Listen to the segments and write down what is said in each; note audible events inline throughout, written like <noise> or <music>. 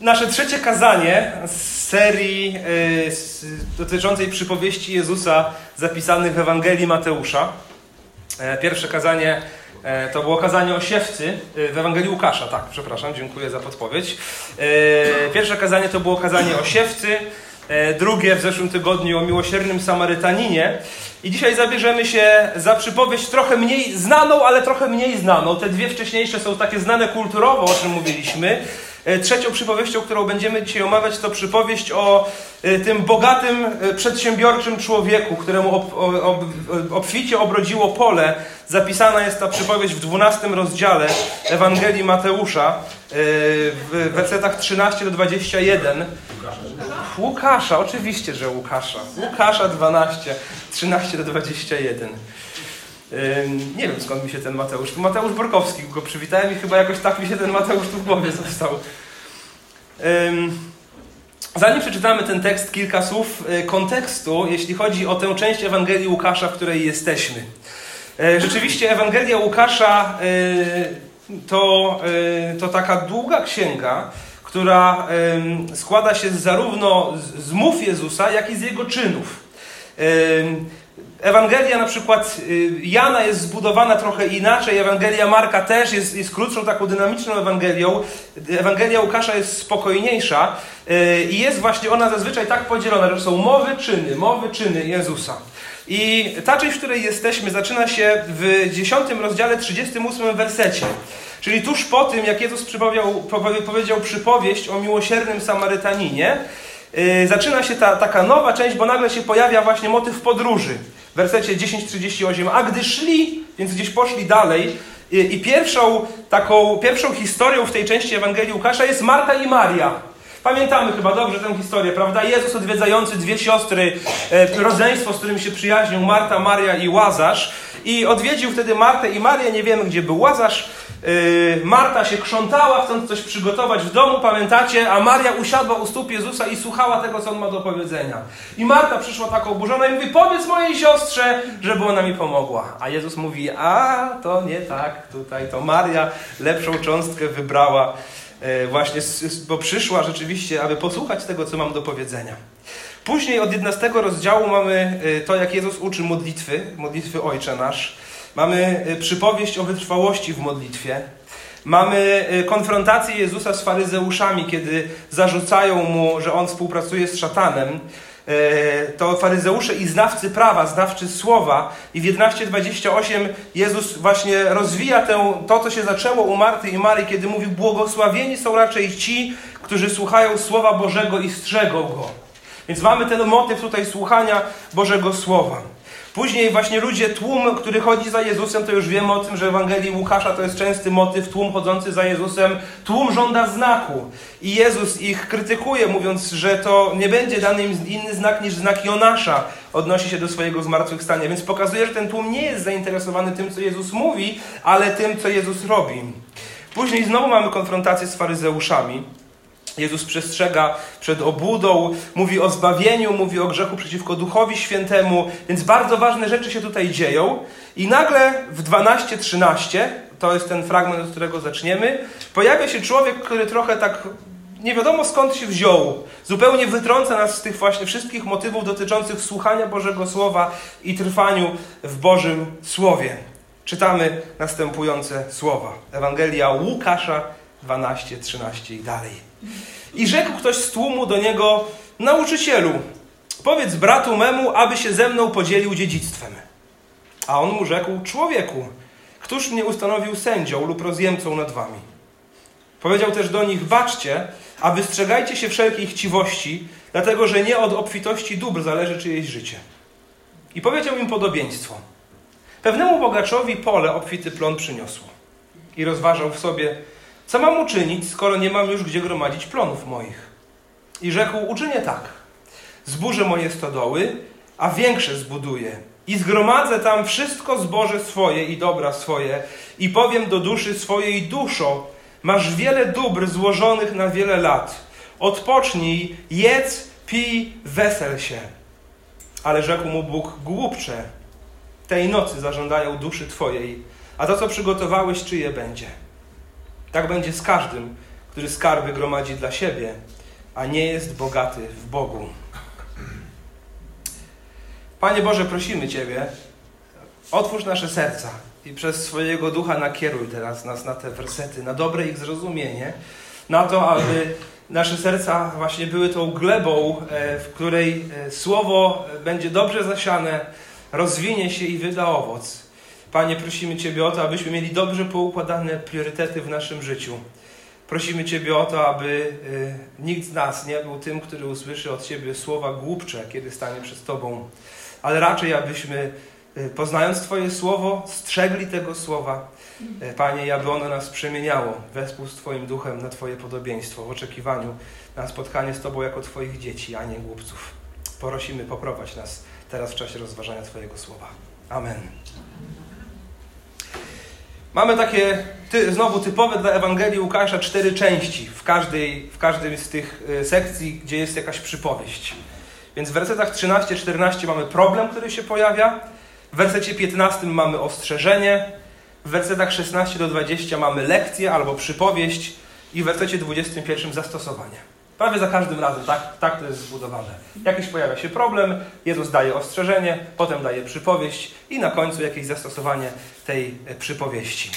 nasze trzecie kazanie z serii y, dotyczącej przypowieści Jezusa zapisanych w Ewangelii Mateusza. E, pierwsze kazanie e, to było kazanie o siewcy w Ewangelii Łukasza. Tak, przepraszam, dziękuję za podpowiedź. E, pierwsze kazanie to było kazanie o siewcy. Drugie w zeszłym tygodniu o miłosiernym Samarytaninie. I dzisiaj zabierzemy się za przypowieść trochę mniej znaną, ale trochę mniej znaną. Te dwie wcześniejsze są takie znane kulturowo, o czym mówiliśmy. E, trzecią przypowieścią, którą będziemy dzisiaj omawiać, to przypowieść o e, tym bogatym, e, przedsiębiorczym człowieku, któremu ob, ob, obficie obrodziło pole. Zapisana jest ta przypowieść w 12 rozdziale Ewangelii Mateusza, w wersetach 13 do 21. Łukasza, oczywiście, że Łukasza. Łukasza 12, 13 do 21. Nie wiem skąd mi się ten Mateusz. To Mateusz Borkowski, go przywitałem i chyba jakoś tak mi się ten Mateusz tu w głowie został. Zanim przeczytamy ten tekst, kilka słów e, kontekstu, jeśli chodzi o tę część Ewangelii Łukasza, w której jesteśmy. E, rzeczywiście Ewangelia Łukasza e, to, to taka długa księga, która składa się zarówno z mów Jezusa, jak i z jego czynów. Ewangelia na przykład y, Jana jest zbudowana trochę inaczej, Ewangelia Marka też jest, jest krótszą, taką dynamiczną Ewangelią. Ewangelia Łukasza jest spokojniejsza y, i jest właśnie ona zazwyczaj tak podzielona, że są mowy, czyny, mowy, czyny Jezusa. I ta część, w której jesteśmy, zaczyna się w 10 rozdziale 38 wersecie. Czyli tuż po tym, jak Jezus powiedział przypowieść o miłosiernym Samarytaninie, yy, zaczyna się ta taka nowa część, bo nagle się pojawia właśnie motyw podróży w wersecie 10:38. A gdy szli, więc gdzieś poszli dalej, i, i pierwszą taką, pierwszą historią w tej części Ewangelii Łukasza jest Marta i Maria. Pamiętamy chyba dobrze tę historię, prawda? Jezus odwiedzający dwie siostry, e, rodzeństwo, z którym się przyjaźnił, Marta, Maria i Łazarz. I odwiedził wtedy Martę i Marię, nie wiemy gdzie był Łazarz. Yy, Marta się krzątała, chcąc coś przygotować w domu, pamiętacie? A Maria usiadła u stóp Jezusa i słuchała tego, co on ma do powiedzenia. I Marta przyszła tak oburzona i mówi: Powiedz mojej siostrze, żeby ona mi pomogła. A Jezus mówi: A to nie tak, tutaj to Maria lepszą cząstkę wybrała, yy, właśnie, bo przyszła rzeczywiście, aby posłuchać tego, co mam do powiedzenia. Później od 11 rozdziału mamy yy, to, jak Jezus uczy modlitwy, modlitwy Ojcze Nasz. Mamy y, przypowieść o wytrwałości w modlitwie. Mamy y, konfrontację Jezusa z faryzeuszami, kiedy zarzucają mu, że on współpracuje z szatanem. Y, to faryzeusze i znawcy prawa, znawcy słowa. I w 11:28 Jezus właśnie rozwija tę, to, co się zaczęło u Marty i Marii, kiedy mówi: Błogosławieni są raczej ci, którzy słuchają słowa Bożego i strzegą go. Więc mamy ten motyw tutaj słuchania Bożego Słowa. Później właśnie ludzie, tłum, który chodzi za Jezusem, to już wiemy o tym, że w Ewangelii Łukasza to jest częsty motyw, tłum chodzący za Jezusem, tłum żąda znaku. I Jezus ich krytykuje, mówiąc, że to nie będzie dany im inny znak niż znak Jonasza, odnosi się do swojego zmartwychwstania. Więc pokazuje, że ten tłum nie jest zainteresowany tym, co Jezus mówi, ale tym, co Jezus robi. Później znowu mamy konfrontację z faryzeuszami. Jezus przestrzega przed obłudą, mówi o zbawieniu, mówi o grzechu przeciwko Duchowi Świętemu, więc bardzo ważne rzeczy się tutaj dzieją. I nagle w 12-13, to jest ten fragment, od którego zaczniemy, pojawia się człowiek, który trochę tak nie wiadomo skąd się wziął, zupełnie wytrąca nas z tych właśnie wszystkich motywów dotyczących słuchania Bożego Słowa i trwaniu w Bożym Słowie. Czytamy następujące słowa. Ewangelia Łukasza 12, 13 i dalej. I rzekł ktoś z tłumu do niego, nauczycielu, powiedz bratu memu, aby się ze mną podzielił dziedzictwem. A on mu rzekł, człowieku, któż mnie ustanowił sędzią lub rozjemcą nad wami? Powiedział też do nich, baczcie, a wystrzegajcie się wszelkiej chciwości, dlatego że nie od obfitości dóbr zależy czyjeś życie. I powiedział im podobieństwo. Pewnemu bogaczowi pole obfity plon przyniosło. I rozważał w sobie, co mam uczynić, skoro nie mam już gdzie gromadzić plonów moich? I rzekł, uczynię tak. Zburzę moje stodoły, a większe zbuduję. I zgromadzę tam wszystko zboże swoje i dobra swoje. I powiem do duszy swojej, duszo, masz wiele dóbr złożonych na wiele lat. Odpocznij, jedz, pij, wesel się. Ale rzekł mu Bóg, głupcze, tej nocy zażądają duszy Twojej, a to, co przygotowałeś, czyje będzie? Tak będzie z każdym, który skarby gromadzi dla siebie, a nie jest bogaty w Bogu. Panie Boże, prosimy Ciebie, otwórz nasze serca i przez swojego ducha nakieruj teraz nas na te wersety, na dobre ich zrozumienie, na to, aby nasze serca właśnie były tą glebą, e, w której e, słowo będzie dobrze zasiane, rozwinie się i wyda owoc. Panie, prosimy Ciebie o to, abyśmy mieli dobrze poukładane priorytety w naszym życiu. Prosimy Ciebie o to, aby e, nikt z nas nie był tym, który usłyszy od Ciebie słowa głupcze, kiedy stanie przed Tobą, ale raczej abyśmy poznając Twoje słowo, strzegli tego słowa, Panie, aby ono nas przemieniało wespół z Twoim duchem na Twoje podobieństwo, w oczekiwaniu na spotkanie z Tobą jako Twoich dzieci, a nie głupców. Prosimy, poprowadź nas teraz w czasie rozważania Twojego słowa. Amen. Mamy takie ty, znowu typowe dla Ewangelii Łukasza cztery części w każdej, w każdej z tych sekcji, gdzie jest jakaś przypowieść. Więc w wersetach 13-14 mamy problem, który się pojawia. W wersecie 15 mamy ostrzeżenie, w wersetach 16 do 20 mamy lekcję albo przypowieść i w wersecie 21 zastosowanie. Prawie za każdym razem tak, tak to jest zbudowane. Jakiś pojawia się problem, Jezus daje ostrzeżenie, potem daje przypowieść i na końcu jakieś zastosowanie tej e, przypowieści.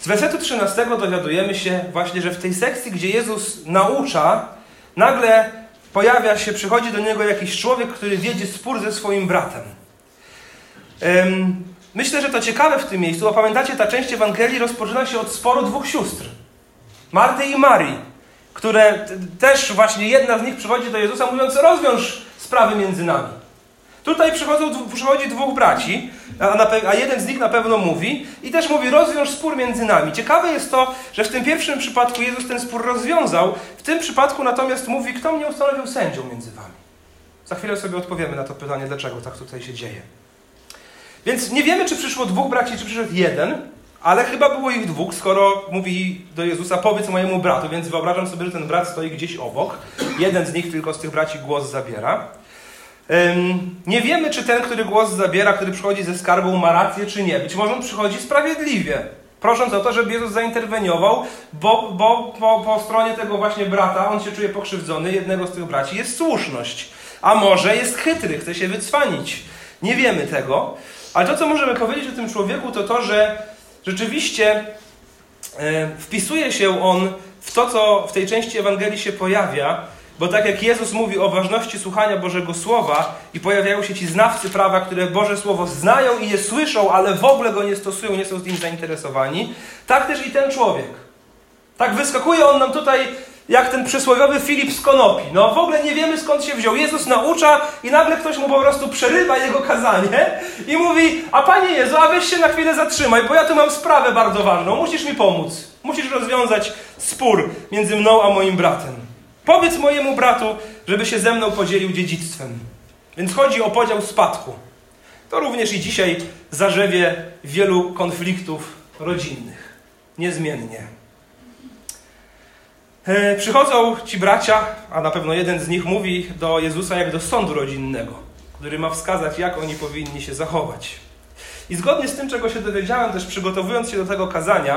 Z wersetu 13 dowiadujemy się właśnie, że w tej sekcji, gdzie Jezus naucza, nagle pojawia się, przychodzi do niego jakiś człowiek, który wiedzie spór ze swoim bratem. Myślę, że to ciekawe w tym miejscu, bo pamiętacie, ta część Ewangelii rozpoczyna się od sporu dwóch sióstr. Marty i Marii, które też właśnie jedna z nich przychodzi do Jezusa mówiąc, rozwiąż sprawy między nami. Tutaj przychodzą, przychodzi dwóch braci, a, a, jeden z nich na pewno mówi i też mówi, rozwiąż spór między nami. Ciekawe jest to, że w tym pierwszym przypadku Jezus ten spór rozwiązał, w tym przypadku natomiast mówi, kto mnie ustanowił sędzią między wami. Za chwilę sobie odpowiemy na to pytanie, dlaczego tak tutaj się dzieje. Więc nie wiemy, czy przyszło dwóch braci, czy przyszedł jeden, ale chyba było ich dwóch, skoro mówi do Jezusa, powiedz mojemu bratu, więc wyobrażam sobie, że ten brat stoi gdzieś obok. Jeden z nich tylko z tych braci głos zabiera. Nie wiemy, czy ten, który głos zabiera, który przychodzi ze skarbą, ma rację, czy nie. Być może on przychodzi sprawiedliwie, prosząc o to, żeby Jezus zainterweniował, bo, bo po, po stronie tego właśnie brata on się czuje pokrzywdzony, jednego z tych braci, jest słuszność. A może jest chytry, chce się wycwanić. Nie wiemy tego. Ale to, co możemy powiedzieć o tym człowieku, to to, że rzeczywiście e, wpisuje się on w to, co w tej części Ewangelii się pojawia, bo tak jak Jezus mówi o ważności słuchania Bożego Słowa i pojawiają się ci znawcy prawa, które Boże Słowo znają i je słyszą, ale w ogóle go nie stosują, nie są z nim zainteresowani, tak też i ten człowiek. Tak wyskakuje on nam tutaj jak ten przysłowiowy Filip z Konopi. No w ogóle nie wiemy skąd się wziął. Jezus naucza i nagle ktoś mu po prostu przerywa jego kazanie <laughs> i mówi, a Panie Jezu, a weź się na chwilę zatrzymaj, bo ja tu mam sprawę bardzo ważną. Musisz mi pomóc. Musisz rozwiązać spór między mną a moim bratem. Powiedz mojemu bratu, żeby się ze mną podzielił dziedzictwem. Więc chodzi o podział spadku. To również i dzisiaj zarzewie wielu konfliktów rodzinnych. Niezmiennie. E, przychodzą ci bracia, a na pewno jeden z nich mówi do Jezusa jak do sądu rodzinnego, który ma wskazać, jak oni powinni się zachować. I zgodnie z tym, czego się dowiedziałem, też przygotowując się do tego kazania,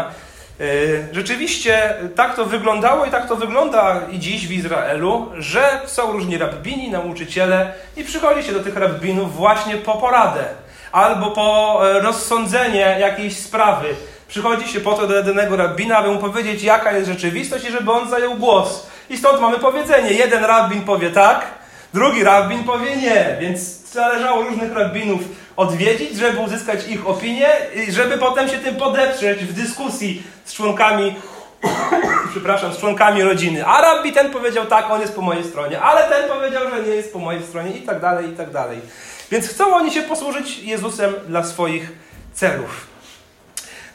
e, rzeczywiście tak to wyglądało i tak to wygląda i dziś w Izraelu, że są różni rabbini, nauczyciele i przychodzi się do tych rabbinów właśnie po poradę albo po e, rozsądzenie jakiejś sprawy Przychodzi się po to do jedynego rabbina, aby mu powiedzieć, jaka jest rzeczywistość i żeby on zajął głos. I stąd mamy powiedzenie. Jeden rabbin powie tak, drugi rabbin powie nie. Więc zależało różnych rabbinów odwiedzić, żeby uzyskać ich opinię i żeby potem się tym podeprzeć w dyskusji z członkami <coughs> przepraszam, z członkami rodziny. A rabbi ten powiedział tak, on jest po mojej stronie, ale ten powiedział, że nie jest po mojej stronie i tak dalej, i tak dalej. Więc chcą oni się posłużyć Jezusem dla swoich celów.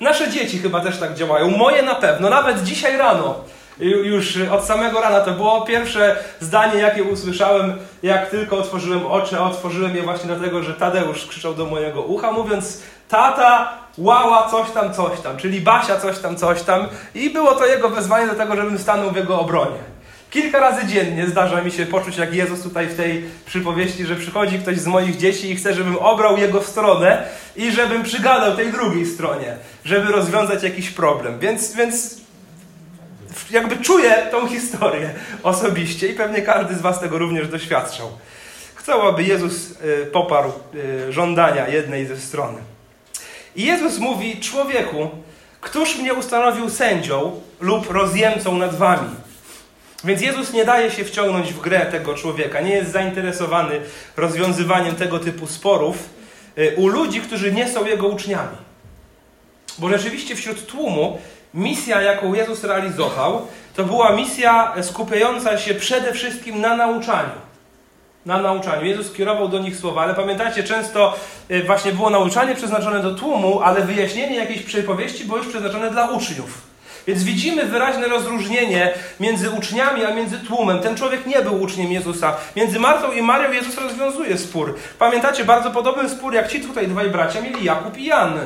Nasze dzieci chyba też tak działają. Moje na pewno. Nawet dzisiaj rano. Już od samego rana to było pierwsze zdanie, jakie usłyszałem, jak tylko otworzyłem oczy, a otworzyłem je właśnie dlatego, że Tadeusz krzyczał do mojego ucha, mówiąc: Tata, łała, coś tam, coś tam, czyli Basia, coś tam, coś tam. I było to jego wezwanie do tego, żebym stanął w jego obronie. Kilka razy dziennie zdarza mi się poczuć, jak Jezus tutaj w tej przypowieści, że przychodzi ktoś z moich dzieci i chce, żebym obrał jego w stronę i żebym przygadał tej drugiej stronie, żeby rozwiązać jakiś problem. Więc, więc jakby czuję tą historię osobiście i pewnie każdy z Was tego również doświadczał. Chcą, aby Jezus e, poparł e, żądania jednej ze stron. I Jezus mówi: Człowieku, któż mnie ustanowił sędzią lub rozjemcą nad Wami? Więc Jezus nie daje się wciągnąć w grę tego człowieka, nie jest zainteresowany rozwiązywaniem tego typu sporów e, u ludzi, którzy nie są jego uczniami. Bo rzeczywiście wśród tłumu misja, jaką Jezus realizował, to była misja skupiająca się przede wszystkim na nauczaniu. Na nauczaniu. Jezus kierował do nich słowa, ale pamiętajcie, często e, właśnie było nauczanie przeznaczone do tłumu, ale wyjaśnienie jakiejś przypowieści było już przeznaczone dla uczniów. Więc widzimy wyraźne rozróżnienie między uczniami, a między tłumem. Ten człowiek nie był uczniem Jezusa. Między Martą i Marią Jezus rozwiązuje spór. Pamiętacie, bardzo podobny spór, jak ci tutaj dwaj bracia mieli Jakub i Jan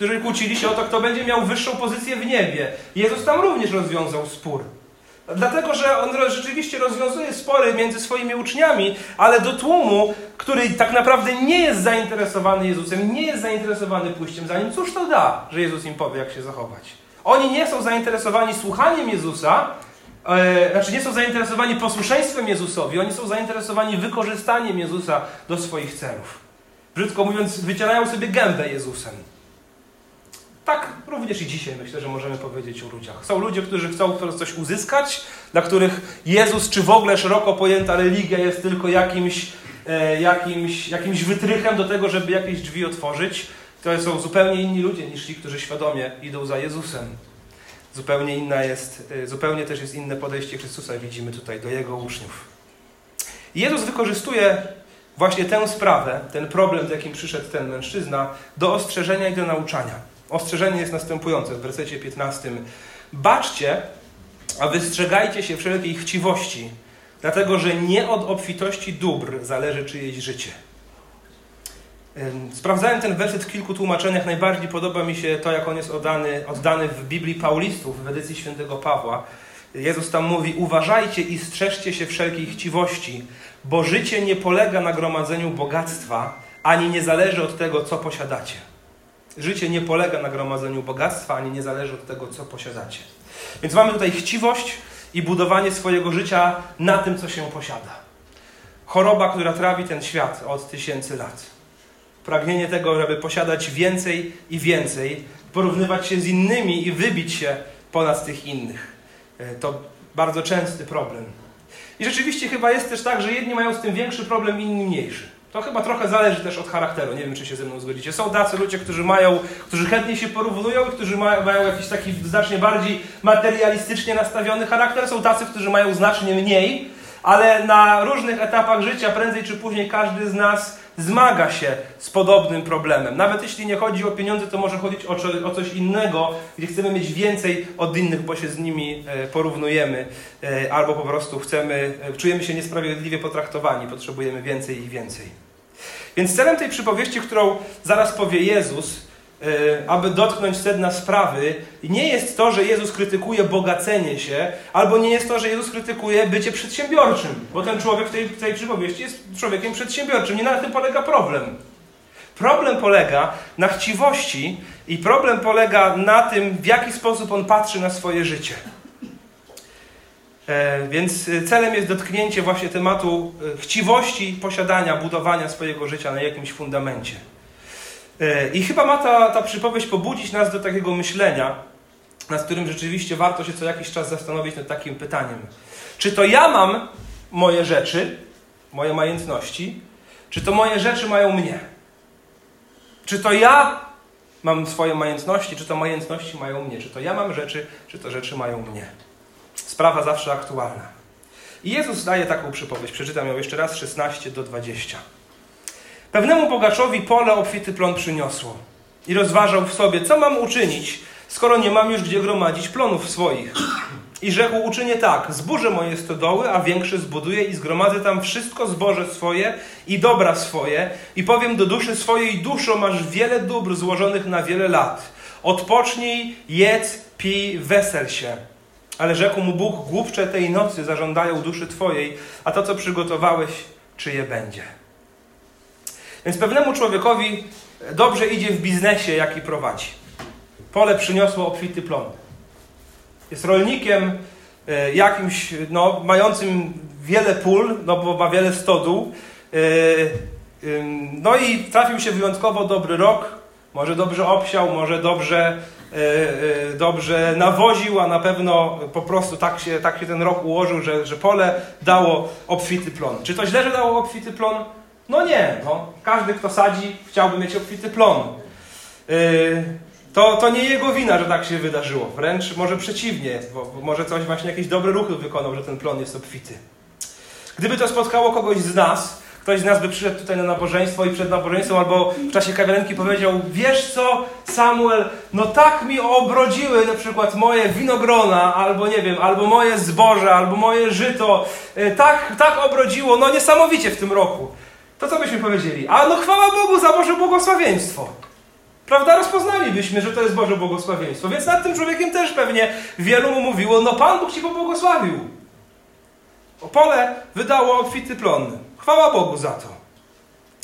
którzy kłócili się o to, kto będzie miał wyższą pozycję w niebie. Jezus tam również rozwiązał spór. Dlatego, że on rzeczywiście rozwiązuje spory między swoimi uczniami, ale do tłumu, który tak naprawdę nie jest zainteresowany Jezusem, nie jest zainteresowany pójściem za nim, cóż to da, że Jezus im powie, jak się zachować? Oni nie są zainteresowani słuchaniem Jezusa, e, znaczy nie są zainteresowani posłuszeństwem Jezusowi, oni są zainteresowani wykorzystaniem Jezusa do swoich celów. Brzydko mówiąc, wycierają sobie gębę Jezusem. Tak również i dzisiaj myślę, że możemy powiedzieć o ludziach. Są ludzie, którzy chcą coś uzyskać, dla których Jezus, czy w ogóle szeroko pojęta religia jest tylko jakimś, e, jakimś, jakimś wytrychem do tego, żeby jakieś drzwi otworzyć. To są zupełnie inni ludzie niż ci, którzy świadomie idą za Jezusem. Zupełnie inna jest, e, zupełnie też jest inne podejście Chrystusa, widzimy tutaj, do Jego uczniów. Jezus wykorzystuje właśnie tę sprawę, ten problem, z jakim przyszedł ten mężczyzna, do ostrzeżenia i do nauczania. Ostrzeżenie jest następujące w wersecie 15. Baczcie, a wystrzegajcie się wszelkiej chciwości, dlatego że nie od obfitości dóbr zależy czyjeś życie. Sprawdzałem ten werset w kilku tłumaczeniach. Najbardziej podoba mi się to, jak on jest oddany, oddany w Biblii Paulistów, w edycji świętego Pawła. Jezus tam mówi: Uważajcie i strzeżcie się wszelkiej chciwości, bo życie nie polega na gromadzeniu bogactwa, ani nie zależy od tego, co posiadacie. Życie nie polega na gromadzeniu bogactwa, ani nie zależy od tego, co posiadacie. Więc mamy tutaj chciwość i budowanie swojego życia na tym, co się posiada. Choroba, która trawi ten świat od tysięcy lat. Pragnienie tego, żeby posiadać więcej i więcej, porównywać się z innymi i wybić się ponad tych innych. E, to bardzo częsty problem. I rzeczywiście chyba jest też tak, że jedni mają z tym większy problem, inni mniejszy. To chyba trochę zależy też od charakteru. Nie wiem, czy się ze mną zgodzicie. Są tacy ludzie, którzy mają, którzy chętnie się porównują i którzy mają, mają jakiś taki znacznie bardziej materialistycznie nastawiony charakter. Są tacy, którzy mają znacznie mniej, ale na różnych etapach życia, prędzej czy później, każdy z nas zmaga się z podobnym problemem. Nawet jeśli nie chodzi o pieniądze, to może chodzić o, coś innego, gdzie chcemy mieć więcej od innych, bo się z nimi e, porównujemy, e, albo po prostu chcemy, e, czujemy się niesprawiedliwie potraktowani, potrzebujemy więcej i więcej. Więc celem tej przypowieści, którą zaraz powie Jezus, aby dotknąć sedna sprawy, nie jest to, że Jezus krytykuje bogacenie się, albo nie jest to, że Jezus krytykuje bycie przedsiębiorczym, bo ten człowiek w tej, w tej przypowieści jest człowiekiem przedsiębiorczym. Nie na tym polega problem. Problem polega na chciwości i problem polega na tym, w jaki sposób on patrzy na swoje życie. E, więc celem jest dotknięcie właśnie tematu e, chciwości posiadania, budowania swojego życia na jakimś fundamencie. E, I chyba ma ta, ta przypowieść pobudzić nas do takiego myślenia, nad którym rzeczywiście warto się co jakiś czas zastanowić nad takim pytaniem. Czy to ja mam moje rzeczy, moje majątności, czy to moje rzeczy mają mnie? Czy to ja mam swoje majątności, czy to majątności mają mnie? Czy to ja mam rzeczy, czy to rzeczy mają mnie? Sprawa zawsze aktualna. I Jezus daje taką przypowieść. Przeczytam ją jeszcze raz, 16 do 20. Pewnemu bogaczowi pole obfity plon przyniosło i rozważał w sobie, co mam uczynić, skoro nie mam już gdzie gromadzić plonów swoich. I rzekł, uczynię tak, zburzę moje stodoły, a większe zbuduję i zgromadzę tam wszystko zboże swoje i dobra swoje i powiem do duszy swojej, duszo, masz wiele dóbr złożonych na wiele lat. Odpocznij, jedz, pij, wesel się. Ale rzekł mu Bóg, głupcze tej nocy zażądają duszy Twojej, a to, co przygotowałeś, czyje będzie. Więc pewnemu człowiekowi dobrze idzie w biznesie, jaki prowadzi. Pole przyniosło obfity plon. Jest rolnikiem e, jakimś, no, mającym wiele pól, no bo ma wiele stodół. E, no i trafił się wyjątkowo dobry rok. Może dobrze obsiał, może dobrze, dobrze nawoził, a na pewno po prostu tak się, tak się ten rok ułożył, że, że pole dało obfity plon. Czy to źle, że dało obfity plon? No nie. No. Każdy, kto sadzi, chciałby mieć obfity plon. To, to nie jego wina, że tak się wydarzyło. Wręcz może przeciwnie, bo, może coś właśnie jakieś dobre ruchy wykonał, że ten plon jest obfity. Gdyby to spotkało kogoś z nas, ktoś z nas by przyszedł tutaj na nabożeństwo i przed nabożeństwem albo w czasie kawiarenki powiedział wiesz co, Samuel, no tak mi obrodziły na przykład moje winogrona, albo nie wiem, albo moje zboże, albo moje żyto, e, tak, tak obrodziło, no niesamowicie w tym roku. To co byśmy powiedzieli? A no chwała Bogu za Boże błogosławieństwo. Prawda? Rozpoznalibyśmy, że to jest Boże błogosławieństwo. Więc nad tym człowiekiem też pewnie wielu mu mówiło, no Pan Bóg ci pobłogosławił. Pole wydało obfity plon. Chwała Bogu za to.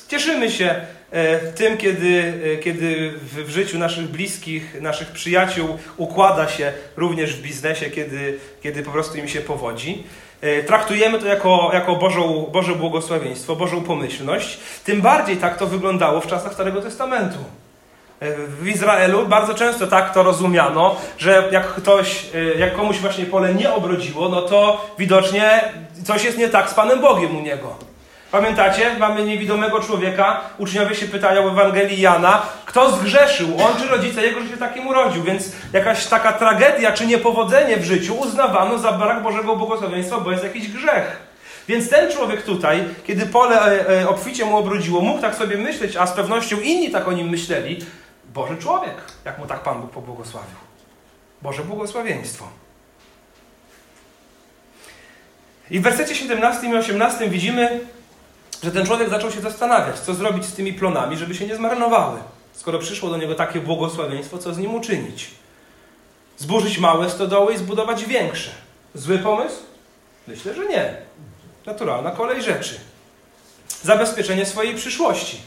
Cieszymy się e, tym, kiedy, e, kiedy w życiu naszych bliskich, naszych przyjaciół układa się również w biznesie, kiedy, kiedy po prostu im się powodzi. E, traktujemy to jako, jako Bożą, Boże błogosławieństwo, Bożą pomyślność. Tym bardziej tak to wyglądało w czasach Starego Testamentu. W Izraelu bardzo często tak to rozumiano, że jak ktoś, y, jak komuś właśnie pole nie obrodziło, no to widocznie coś jest nie tak z Panem Bogiem u niego. Pamiętacie? Mamy niewidomego człowieka, uczniowie się pytają w Ewangelii Jana, kto zgrzeszył, on czy rodzice jego, że się takim urodził. Więc jakaś taka tragedia czy niepowodzenie w życiu uznawano za brak Bożego błogosławieństwa, bo jest jakiś grzech. Więc ten człowiek tutaj, kiedy pole e, e, obficie mu obrodziło, mógł tak sobie myśleć, a z pewnością inni tak o nim myśleli, Boży człowiek, jak mu tak Pan Bóg pobłogosławił. Boże błogosławieństwo. I w wersecie 17 i 18 widzimy, że ten człowiek zaczął się zastanawiać, co zrobić z tymi plonami, żeby się nie zmarnowały. Skoro przyszło do niego takie błogosławieństwo, co z nim uczynić? Zburzyć małe stodoły i zbudować większe. Zły pomysł? Myślę, że nie. Naturalna kolej rzeczy. Zabezpieczenie swojej przyszłości.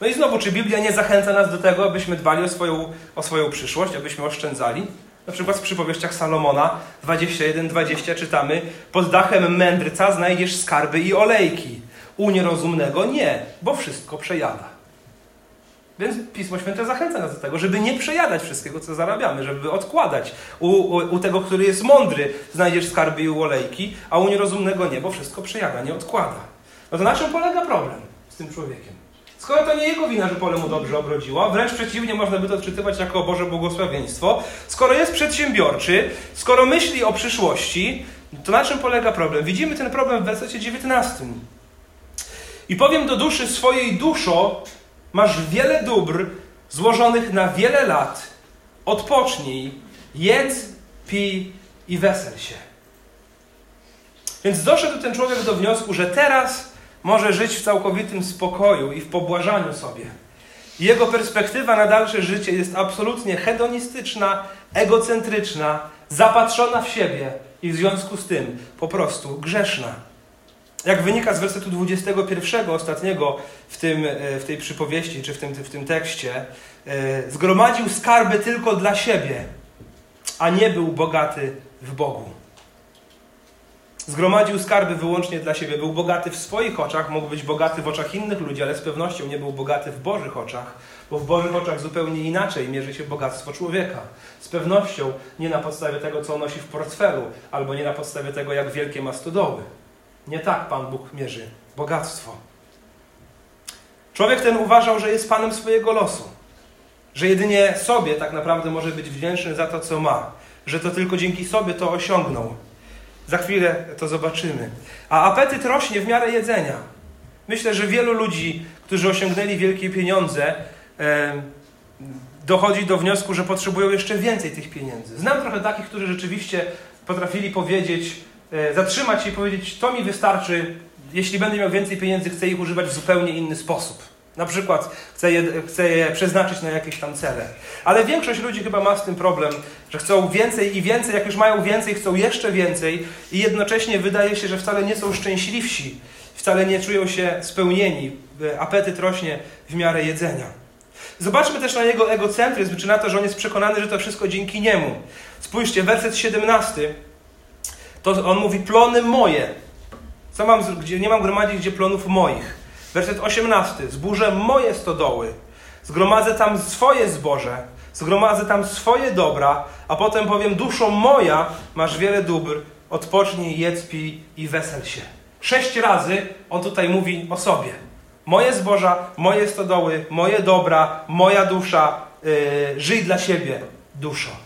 No i znowu, czy Biblia nie zachęca nas do tego, abyśmy dbali o swoją, o swoją przyszłość, abyśmy oszczędzali? Na przykład w przypowieściach Salomona 21-20 czytamy Pod dachem mędrca znajdziesz skarby i olejki. U nierozumnego nie, bo wszystko przejada. Więc Pismo Święte zachęca nas do tego, żeby nie przejadać wszystkiego, co zarabiamy, żeby odkładać. U, u, u tego, który jest mądry, znajdziesz skarby i olejki, a u nierozumnego nie, bo wszystko przejada, nie odkłada. No to na czym polega problem z tym człowiekiem? Skoro to nie jego wina, że pole mu dobrze obrodziło, wręcz przeciwnie, można by to odczytywać jako Boże błogosławieństwo. Skoro jest przedsiębiorczy, skoro myśli o przyszłości, to na czym polega problem? Widzimy ten problem w wersecie 19. I powiem do duszy swojej duszo, masz wiele dóbr złożonych na wiele lat. Odpocznij, jedz, pij i wesel się. Więc doszedł ten człowiek do wniosku, że teraz może żyć w całkowitym spokoju i w pobłażaniu sobie. Jego perspektywa na dalsze życie jest absolutnie hedonistyczna, egocentryczna, zapatrzona w siebie i w związku z tym po prostu grzeszna. Jak wynika z wersetu 21, ostatniego w, tym, e, w tej przypowieści, czy w tym, w tym tekście, e, zgromadził skarby tylko dla siebie, a nie był bogaty w Bogu. Zgromadził skarby wyłącznie dla siebie. Był bogaty w swoich oczach, mógł być bogaty w oczach innych ludzi, ale z pewnością nie był bogaty w Bożych oczach, bo w Bożych oczach zupełnie inaczej mierzy się bogactwo człowieka. Z pewnością nie na podstawie tego, co nosi w portfelu, albo nie na podstawie tego, jak wielkie ma stodoły. Nie tak Pan Bóg mierzy bogactwo. Człowiek ten uważał, że jest panem swojego losu, że jedynie sobie tak naprawdę może być wdzięczny za to, co ma, że to tylko dzięki sobie to osiągnął. Za chwilę to zobaczymy. A apetyt rośnie w miarę jedzenia. Myślę, że wielu ludzi, którzy osiągnęli wielkie pieniądze, e, dochodzi do wniosku, że potrzebują jeszcze więcej tych pieniędzy. Znam trochę takich, którzy rzeczywiście potrafili powiedzieć, zatrzymać się i powiedzieć: To mi wystarczy, jeśli będę miał więcej pieniędzy, chcę ich używać w zupełnie inny sposób. Na przykład chce je, chce je przeznaczyć na jakieś tam cele. Ale większość ludzi chyba ma z tym problem, że chcą więcej i więcej, jak już mają więcej, chcą jeszcze więcej i jednocześnie wydaje się, że wcale nie są szczęśliwsi, wcale nie czują się spełnieni. Apetyt rośnie w miarę jedzenia. Zobaczmy też na jego egocentryzm, czy na to, że on jest przekonany, że to wszystko dzięki niemu. Spójrzcie, werset 17. To on mówi plony moje. Co mam, gdzie nie mam gromadzić, gdzie plonów moich. Werset 18. Zburzę moje stodoły. Zgromadzę tam swoje zboże. Zgromadzę tam swoje dobra, a potem powiem, duszą moja, masz wiele dóbr, odpocznij, jedz, pij i wesel się. Sześć razy on tutaj mówi o sobie. Moje zboża, moje stodoły, moje dobra, moja dusza, yy, żyj dla siebie, duszo.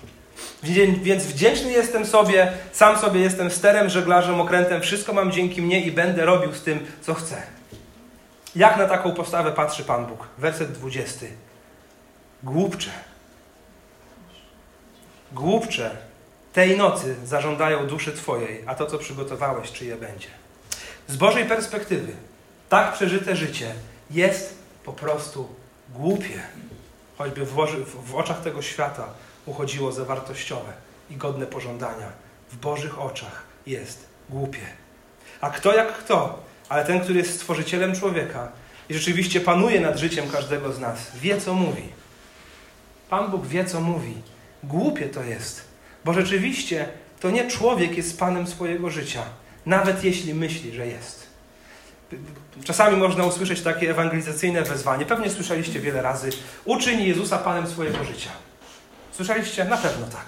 Więc wdzięczny jestem sobie, sam sobie jestem sterem, żeglarzem, okrętem, wszystko mam dzięki mnie i będę robił z tym, co chcę. Jak na taką postawę patrzy Pan Bóg? Werset 20. Głupcze. Głupcze. Tej nocy zażądają duszy Twojej, a to, co przygotowałeś, czyje będzie. Z Bożej perspektywy, tak przeżyte życie jest po prostu głupie. Choćby w, w oczach tego świata uchodziło za wartościowe i godne pożądania. W Bożych oczach jest głupie. A kto jak kto, ale ten, który jest stworzycielem człowieka i rzeczywiście panuje nad życiem każdego z nas, wie co mówi. Pan Bóg wie co mówi. Głupie to jest, bo rzeczywiście to nie człowiek jest panem swojego życia, nawet jeśli myśli, że jest. Czasami można usłyszeć takie ewangelizacyjne wezwanie. Pewnie słyszeliście wiele razy. Uczyń Jezusa Panem swojego życia. Słyszeliście? Na pewno tak.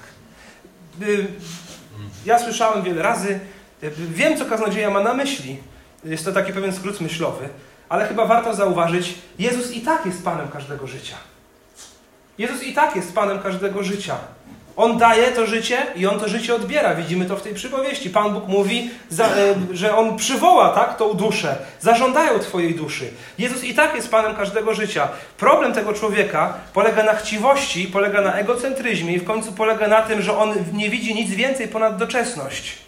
Ja słyszałem wiele razy. Wiem, co kaznodzieja ma na myśli. Jest to taki pewien skrót myślowy, ale chyba warto zauważyć, Jezus i tak jest Panem każdego życia. Jezus i tak jest Panem każdego życia. On daje to życie i on to życie odbiera. Widzimy to w tej przypowieści. Pan Bóg mówi, e, że on przywoła tak, tą duszę. Zażądają Twojej duszy. Jezus i tak jest Panem każdego życia. Problem tego człowieka polega na chciwości, polega na egocentryzmie i w końcu polega na tym, że on nie widzi nic więcej ponad doczesność.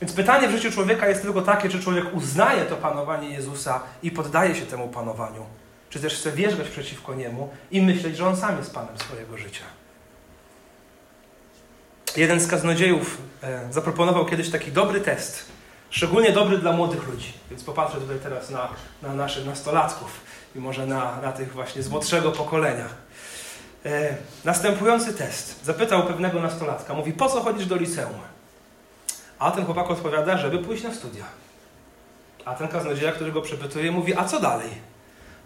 Więc pytanie w życiu człowieka jest tylko takie, czy człowiek uznaje to panowanie Jezusa i poddaje się temu panowaniu, czy też chce wierzgać przeciwko niemu i myśleć, że on sam jest Panem swojego życia. Jeden z kaznodziejów e, zaproponował kiedyś taki dobry test, szczególnie dobry dla młodych ludzi. Więc popatrzę tutaj teraz na, na naszych nastolatków i może na, na tych właśnie z młodszego pokolenia. E, następujący test. Zapytał pewnego nastolatka, mówi, po co chodzisz do liceum? A ten chłopak odpowiada, żeby pójść na studia. A ten kaznodzieja, który go przepytuje, mówi, a co dalej?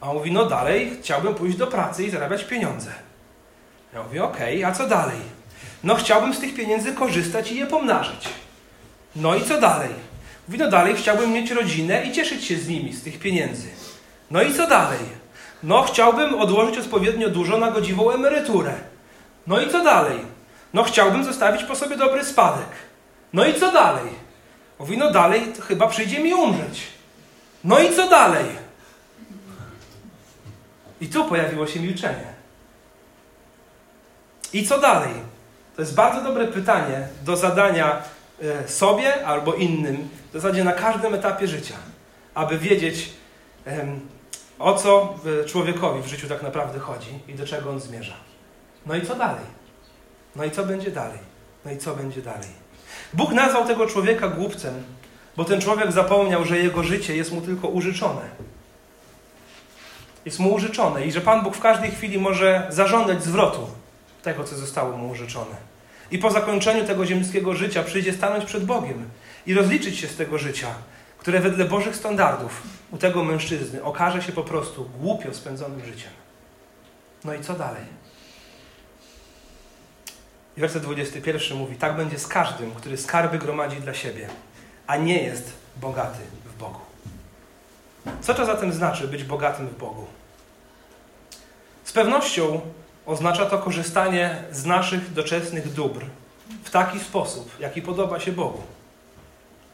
A on mówi, no dalej chciałbym pójść do pracy i zarabiać pieniądze. Ja mówię, okej, okay, a co dalej? No chciałbym z tych pieniędzy korzystać i je pomnażać. No i co dalej? Mówi, no dalej chciałbym mieć rodzinę i cieszyć się z nimi, z tych pieniędzy. No i co dalej? No chciałbym odłożyć odpowiednio dużo na godziwą emeryturę. No i co dalej? No chciałbym zostawić po sobie dobry spadek. No i co dalej? Mówi, no dalej chyba przyjdzie mi umrzeć. No i co dalej? I tu pojawiło się milczenie. I co dalej? To jest bardzo dobre pytanie do zadania e, sobie albo innym, w zasadzie na każdym etapie życia, aby wiedzieć, o co człowiekowi w życiu tak naprawdę chodzi i do czego on zmierza. No i co dalej? No i co będzie dalej? No i co będzie dalej? Bóg nazwał tego człowieka głupcem, bo ten człowiek zapomniał, że jego życie jest mu tylko użyczone. Jest mu użyczone i że Pan Bóg w każdej chwili może zażądać zwrotu tego, co zostało mu użyczone. I po zakończeniu tego ziemskiego życia przyjdzie stanąć przed Bogiem i rozliczyć się z tego życia, które wedle Bożych standardów u tego mężczyzny okaże się po prostu głupio spędzonym życiem. No i co dalej? I werset 21 mówi: Tak będzie z każdym, który skarby gromadzi dla siebie, a nie jest bogaty w Bogu. Co to zatem znaczy być bogatym w Bogu? Z pewnością Oznacza to korzystanie z naszych doczesnych dóbr w taki sposób, jaki podoba się Bogu.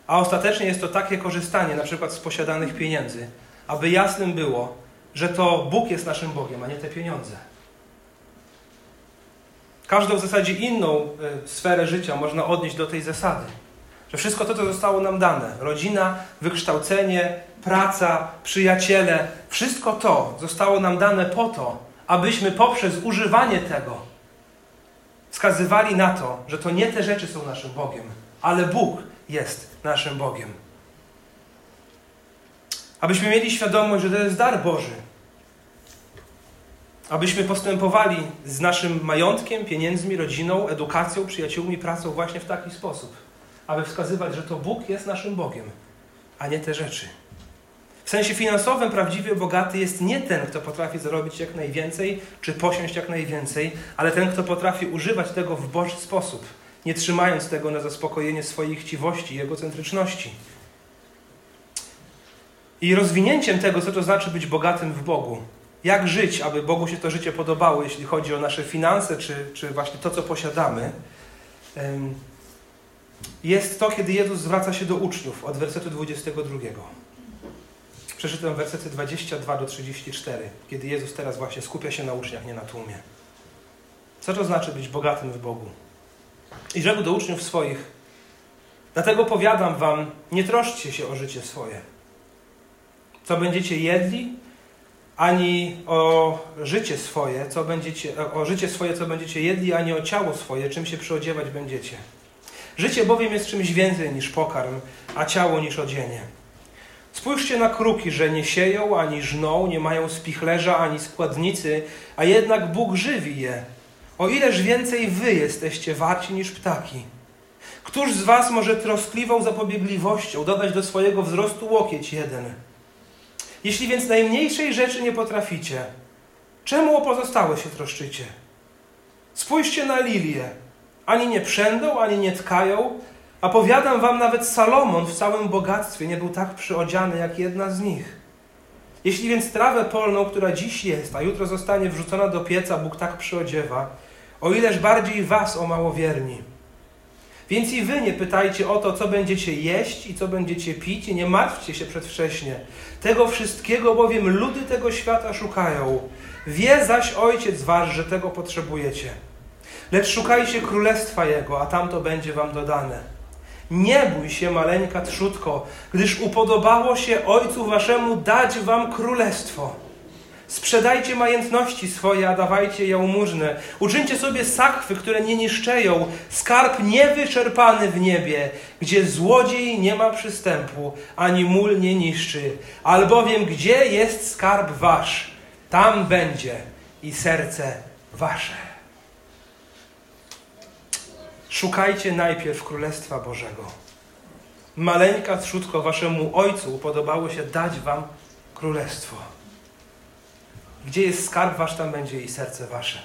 A ostatecznie jest to takie korzystanie na przykład z posiadanych pieniędzy, aby jasnym było, że to Bóg jest naszym Bogiem, a nie te pieniądze. Każdą w zasadzie inną e, sferę życia można odnieść do tej zasady. Że wszystko to, co zostało nam dane rodzina, wykształcenie, praca, przyjaciele wszystko to zostało nam dane po to, abyśmy poprzez używanie tego wskazywali na to, że to nie te rzeczy są naszym Bogiem, ale Bóg jest naszym Bogiem. Abyśmy mieli świadomość, że to jest dar Boży. Abyśmy postępowali z naszym majątkiem, pieniędzmi, rodziną, edukacją, przyjaciółmi, pracą właśnie w taki sposób, aby wskazywać, że to Bóg jest naszym Bogiem, a nie te rzeczy. W sensie finansowym prawdziwie bogaty jest nie ten, kto potrafi zarobić jak najwięcej, czy posiąść jak najwięcej, ale ten, kto potrafi używać tego w Boży sposób, nie trzymając tego na zaspokojenie swojej chciwości i egocentryczności. I rozwinięciem tego, co to znaczy być bogatym w Bogu, jak żyć, aby Bogu się to życie podobało, jeśli chodzi o nasze finanse, czy, czy właśnie to, co posiadamy, jest to, kiedy Jezus zwraca się do uczniów od wersetu 22. Przeczytam wersety 22 do 34, kiedy Jezus teraz właśnie skupia się na uczniach, nie na tłumie. Co to znaczy być bogatym w Bogu? I rzekł do uczniów swoich: Dlatego powiadam wam, nie troszczcie się o życie swoje. Co będziecie jedli, ani o życie swoje, co będziecie, o życie swoje, co będziecie jedli, ani o ciało swoje, czym się przyodziewać będziecie. Życie bowiem jest czymś więcej niż pokarm, a ciało niż odzienie. Spójrzcie na kruki, że nie sieją ani żną, nie mają spichlerza ani składnicy, a jednak Bóg żywi je. O ileż więcej wy jesteście warci niż ptaki. Któż z was może troskliwą zapobiegliwością dodać do swojego wzrostu łokieć jeden? Jeśli więc najmniejszej rzeczy nie potraficie, czemu o pozostałe się troszczycie? Spójrzcie na lilię. Ani nie przędą, ani nie tkają, a powiadam wam, nawet Salomon w całym bogactwie nie był tak przyodziany jak jedna z nich. Jeśli więc trawę polną, która dziś jest, a jutro zostanie wrzucona do pieca, Bóg tak przyodziewa, o ileż bardziej was, o małowierni. Więc i wy nie pytajcie o to, co będziecie jeść i co będziecie pić, i nie martwcie się przedwcześnie. Tego wszystkiego bowiem ludy tego świata szukają. Wie zaś Ojciec wasz, że tego potrzebujecie. Lecz szukajcie królestwa Jego, a tamto będzie wam dodane. Nie bój się, maleńka trzutko, gdyż upodobało się Ojcu Waszemu dać Wam królestwo. Sprzedajcie majątności swoje, a dawajcie jałmużnę. Uczyńcie sobie sakwy, które nie niszczeją, skarb niewyczerpany w niebie, gdzie złodziej nie ma przystępu, ani mól nie niszczy. Albowiem gdzie jest skarb wasz, tam będzie i serce wasze. Szukajcie najpierw Królestwa Bożego. Maleńka trzutko waszemu Ojcu podobało się dać wam Królestwo. Gdzie jest skarb wasz, tam będzie i serce wasze.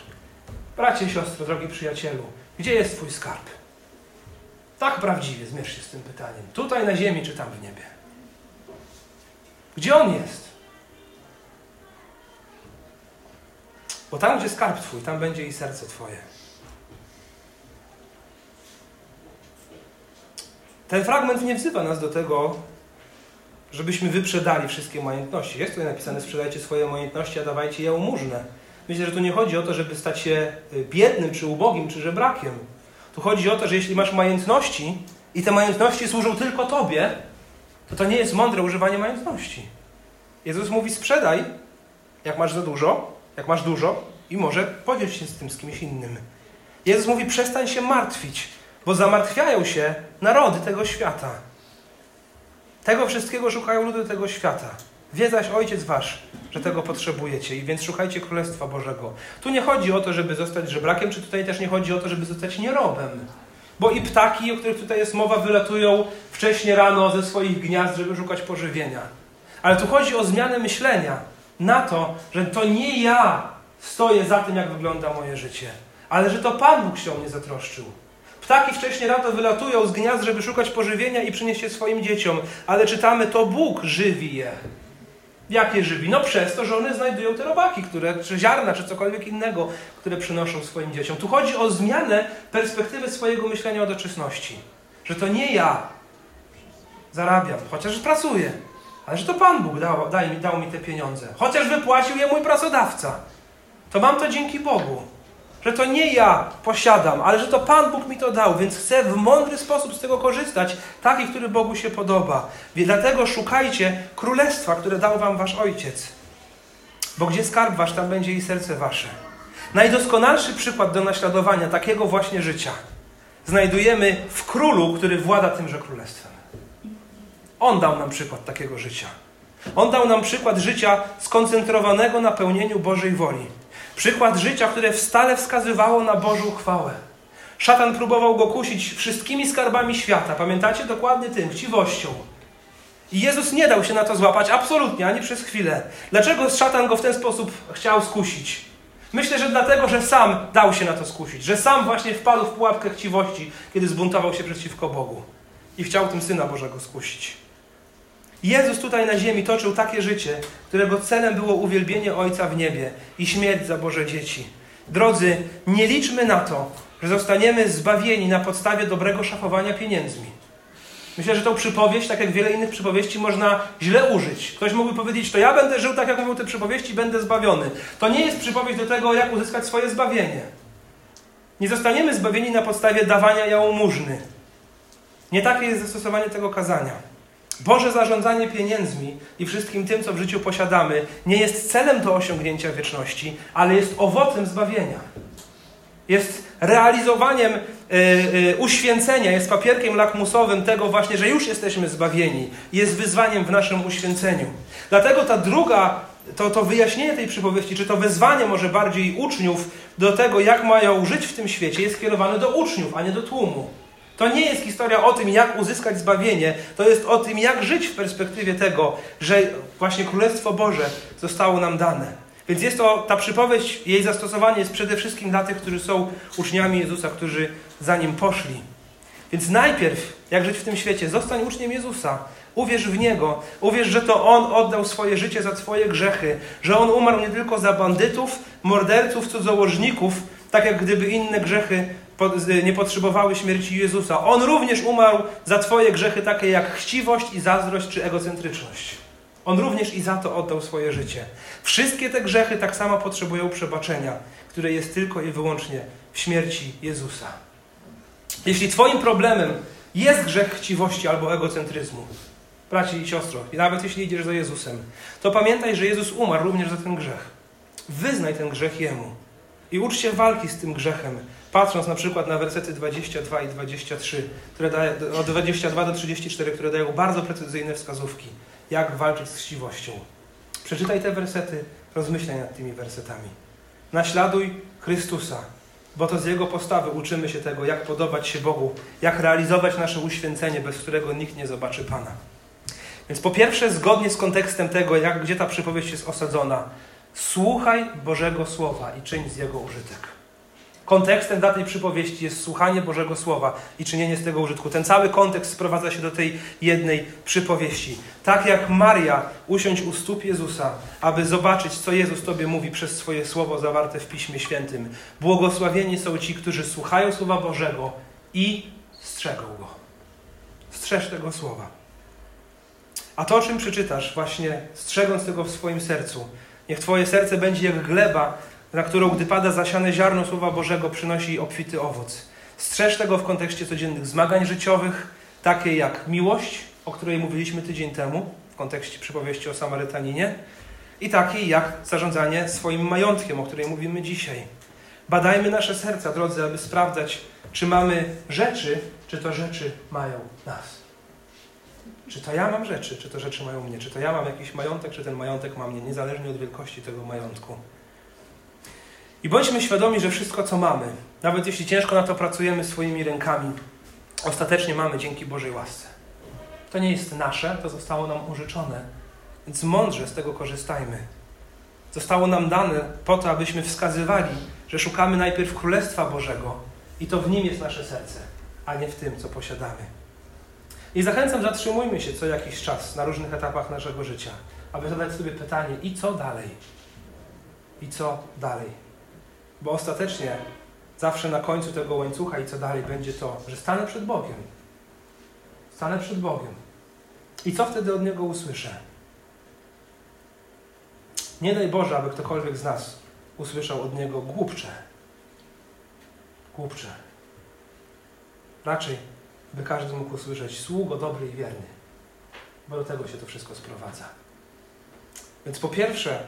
Bracie, siostro, drogi przyjacielu, gdzie jest twój skarb? Tak prawdziwie zmierz się z tym pytaniem. Tutaj na ziemi, czy tam w niebie? Gdzie on jest? Bo tam, gdzie skarb twój, tam będzie i serce twoje. Ten fragment nie wzywa nas do tego, żebyśmy wyprzedali wszystkie majątności. Jest tutaj napisane, sprzedajcie swoje majątności, a dawajcie jałmużnę. Myślę, że tu nie chodzi o to, żeby stać się y, biednym, czy ubogim, czy żebrakiem. Tu chodzi o to, że jeśli masz majątności i te majątności służą tylko Tobie, to to nie jest mądre używanie majątności. Jezus mówi sprzedaj, jak masz za dużo, jak masz dużo i może podziel się z tym z kimś innym. Jezus mówi przestań się martwić bo zamartwiają się narody tego świata. Tego wszystkiego szukają ludy tego świata. Wie zaś Ojciec Wasz, że tego potrzebujecie, i więc szukajcie Królestwa Bożego. Tu nie chodzi o to, żeby zostać żebrakiem, czy tutaj też nie chodzi o to, żeby zostać nierobem. Bo i ptaki, o których tutaj jest mowa, wylatują wcześnie rano ze swoich gniazd, żeby szukać pożywienia. Ale tu chodzi o zmianę myślenia na to, że to nie ja stoję za tym, jak wygląda moje życie, ale że to Pan Bóg się o mnie zatroszczył. Ptaki wcześniej rano wylatują z gniazd, żeby szukać pożywienia i przynieść je swoim dzieciom, ale czytamy, to Bóg żywi je. Jakie żywi? No przez to, że one znajdują te robaki, które, czy ziarna, czy cokolwiek innego, które przynoszą swoim dzieciom. Tu chodzi o zmianę perspektywy swojego myślenia o doczesności. Że to nie ja zarabiam, chociaż pracuję, ale że to Pan Bóg dał, dał, mi, dał mi te pieniądze. Chociaż wypłacił je mój pracodawca. To mam to dzięki Bogu że to nie ja posiadam, ale że to Pan Bóg mi to dał, więc chcę w mądry sposób z tego korzystać, taki, który Bogu się podoba. Dlatego szukajcie królestwa, które dał wam wasz ojciec. Bo gdzie skarb wasz, tam będzie i serce wasze. Najdoskonalszy przykład do naśladowania takiego właśnie życia znajdujemy w królu, który włada tymże królestwem. On dał nam przykład takiego życia. On dał nam przykład życia skoncentrowanego na pełnieniu Bożej woli. Przykład życia, które stale wskazywało na Bożą chwałę. Szatan próbował go kusić wszystkimi skarbami świata. Pamiętacie dokładnie tym, chciwością. I Jezus nie dał się na to złapać absolutnie, ani przez chwilę. Dlaczego szatan go w ten sposób chciał skusić? Myślę, że dlatego, że sam dał się na to skusić, że sam właśnie wpadł w pułapkę chciwości, kiedy zbuntował się przeciwko Bogu i chciał tym Syna Bożego skusić. Jezus tutaj na ziemi toczył takie życie, którego celem było uwielbienie Ojca w niebie i śmierć za Boże dzieci. Drodzy, nie liczmy na to, że zostaniemy zbawieni na podstawie dobrego szafowania pieniędzmi. Myślę, że tą przypowieść, tak jak wiele innych przypowieści, można źle użyć. Ktoś mógłby powiedzieć, to ja będę żył tak, jak mówią te przypowieści, będę zbawiony. To nie jest przypowieść do tego, jak uzyskać swoje zbawienie. Nie zostaniemy zbawieni na podstawie dawania jałmużny. Nie takie jest zastosowanie tego kazania. Boże zarządzanie pieniędzmi i wszystkim tym, co w życiu posiadamy, nie jest celem do osiągnięcia wieczności, ale jest owocem zbawienia. Jest realizowaniem y, y, uświęcenia, jest papierkiem lakmusowym tego właśnie, że już jesteśmy zbawieni. Jest wyzwaniem w naszym uświęceniu. Dlatego ta druga, to, to wyjaśnienie tej przypowieści, czy to wezwanie może bardziej uczniów do tego, jak mają żyć w tym świecie, jest skierowane do uczniów, a nie do tłumu. To nie jest historia o tym, jak uzyskać zbawienie, to jest o tym, jak żyć w perspektywie tego, że właśnie Królestwo Boże zostało nam dane. Więc jest to, ta przypowieść, jej zastosowanie jest przede wszystkim dla tych, którzy są uczniami Jezusa, którzy za Nim poszli. Więc najpierw, jak żyć w tym świecie, zostań uczniem Jezusa. Uwierz w Niego. Uwierz, że to On oddał swoje życie za Twoje grzechy. Że On umarł nie tylko za bandytów, morderców, cudzołożników, tak jak gdyby inne grzechy nie potrzebowały śmierci Jezusa. On również umarł za Twoje grzechy, takie jak chciwość i zazdrość czy egocentryczność. On również i za to oddał swoje życie. Wszystkie te grzechy tak samo potrzebują przebaczenia, które jest tylko i wyłącznie w śmierci Jezusa. Jeśli Twoim problemem jest grzech chciwości albo egocentryzmu, braci i siostro, i nawet jeśli idziesz za Jezusem, to pamiętaj, że Jezus umarł również za ten grzech. Wyznaj ten grzech Jemu i ucz się walki z tym grzechem, patrząc na przykład na wersety 22 i 23, które daje, od 22 do 34, które dają bardzo precyzyjne wskazówki jak walczyć z chciwością. Przeczytaj te wersety, rozmyślaj nad tymi wersetami. Naśladuj Chrystusa, bo to z Jego postawy uczymy się tego, jak podobać się Bogu, jak realizować nasze uświęcenie, bez którego nikt nie zobaczy Pana. Więc po pierwsze, zgodnie z kontekstem tego, jak, gdzie ta przypowieść jest osadzona, słuchaj Bożego Słowa i czyń z Jego użytek. Kontekstem dla tej przypowieści jest słuchanie Bożego Słowa i czynienie z tego użytku. Ten cały kontekst sprowadza się do tej jednej przypowieści. Tak jak Maria usiąść u stóp Jezusa, aby zobaczyć, co Jezus Tobie mówi przez swoje Słowo zawarte w Piśmie Świętym. Błogosławieni są ci, którzy słuchają Słowa Bożego i strzegą Go. Strzeż tego Słowa. A to, o czym przeczytasz, właśnie strzegąc tego w swoim sercu, niech Twoje serce będzie jak gleba, na którą, gdy pada zasiane ziarno Słowa Bożego, przynosi obfity owoc. Strzeż tego w kontekście codziennych zmagań życiowych, takie jak miłość, o której mówiliśmy tydzień temu, w kontekście przypowieści o Samarytaninie, i takiej jak zarządzanie swoim majątkiem, o której mówimy dzisiaj. Badajmy nasze serca, drodzy, aby sprawdzać, czy mamy rzeczy, czy to rzeczy mają nas. Czy to ja mam rzeczy, czy to rzeczy mają mnie, czy to ja mam jakiś majątek, czy ten majątek ma mnie, niezależnie od wielkości tego majątku. I bądźmy świadomi, że wszystko, co mamy, nawet jeśli ciężko na to pracujemy swoimi rękami, ostatecznie mamy dzięki Bożej łasce. To nie jest nasze, to zostało nam użyczone. Więc mądrze z tego korzystajmy. Zostało nam dane po to, abyśmy wskazywali, że szukamy najpierw Królestwa Bożego i to w nim jest nasze serce, a nie w tym, co posiadamy. I zachęcam, zatrzymujmy się co jakiś czas na różnych etapach naszego życia, aby zadać sobie pytanie: i co dalej? I co dalej? Bo ostatecznie zawsze na końcu tego łańcucha i co dalej będzie to, że stanę przed Bogiem. Stanę przed Bogiem. I co wtedy od Niego usłyszę? Nie daj Boże, aby ktokolwiek z nas usłyszał od Niego głupcze. Głupcze. Raczej, by każdy mógł usłyszeć sługo dobry i wierny. Bo do tego się to wszystko sprowadza. Więc po pierwsze,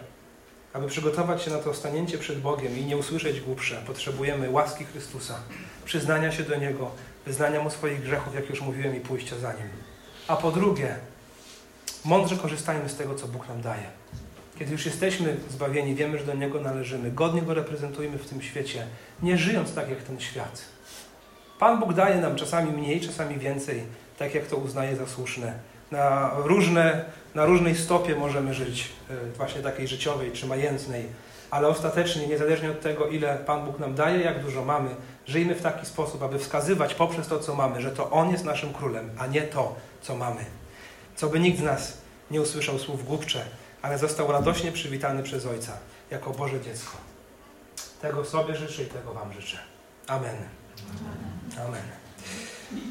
aby przygotować się na to stanięcie przed Bogiem i nie usłyszeć głupsze, potrzebujemy łaski Chrystusa, przyznania się do Niego, wyznania Mu swoich grzechów, jak już mówiłem, i pójścia za Nim. A po drugie, mądrze korzystajmy z tego, co Bóg nam daje. Kiedy już jesteśmy zbawieni, wiemy, że do Niego należymy, godnie Go reprezentujemy w tym świecie, nie żyjąc tak jak ten świat. Pan Bóg daje nam czasami mniej, czasami więcej, tak jak to uznaje za słuszne. Na, różne, na różnej stopie możemy żyć, e, właśnie takiej życiowej czy majętnej, ale ostatecznie, niezależnie od tego, ile Pan Bóg nam daje, jak dużo mamy, żyjmy w taki sposób, aby wskazywać poprzez to, co mamy, że to On jest naszym królem, a nie to, co mamy. Co by nikt z nas nie usłyszał słów głupcze, ale został radośnie przywitany przez Ojca jako Boże dziecko. Tego sobie życzę i tego Wam życzę. Amen. Amen.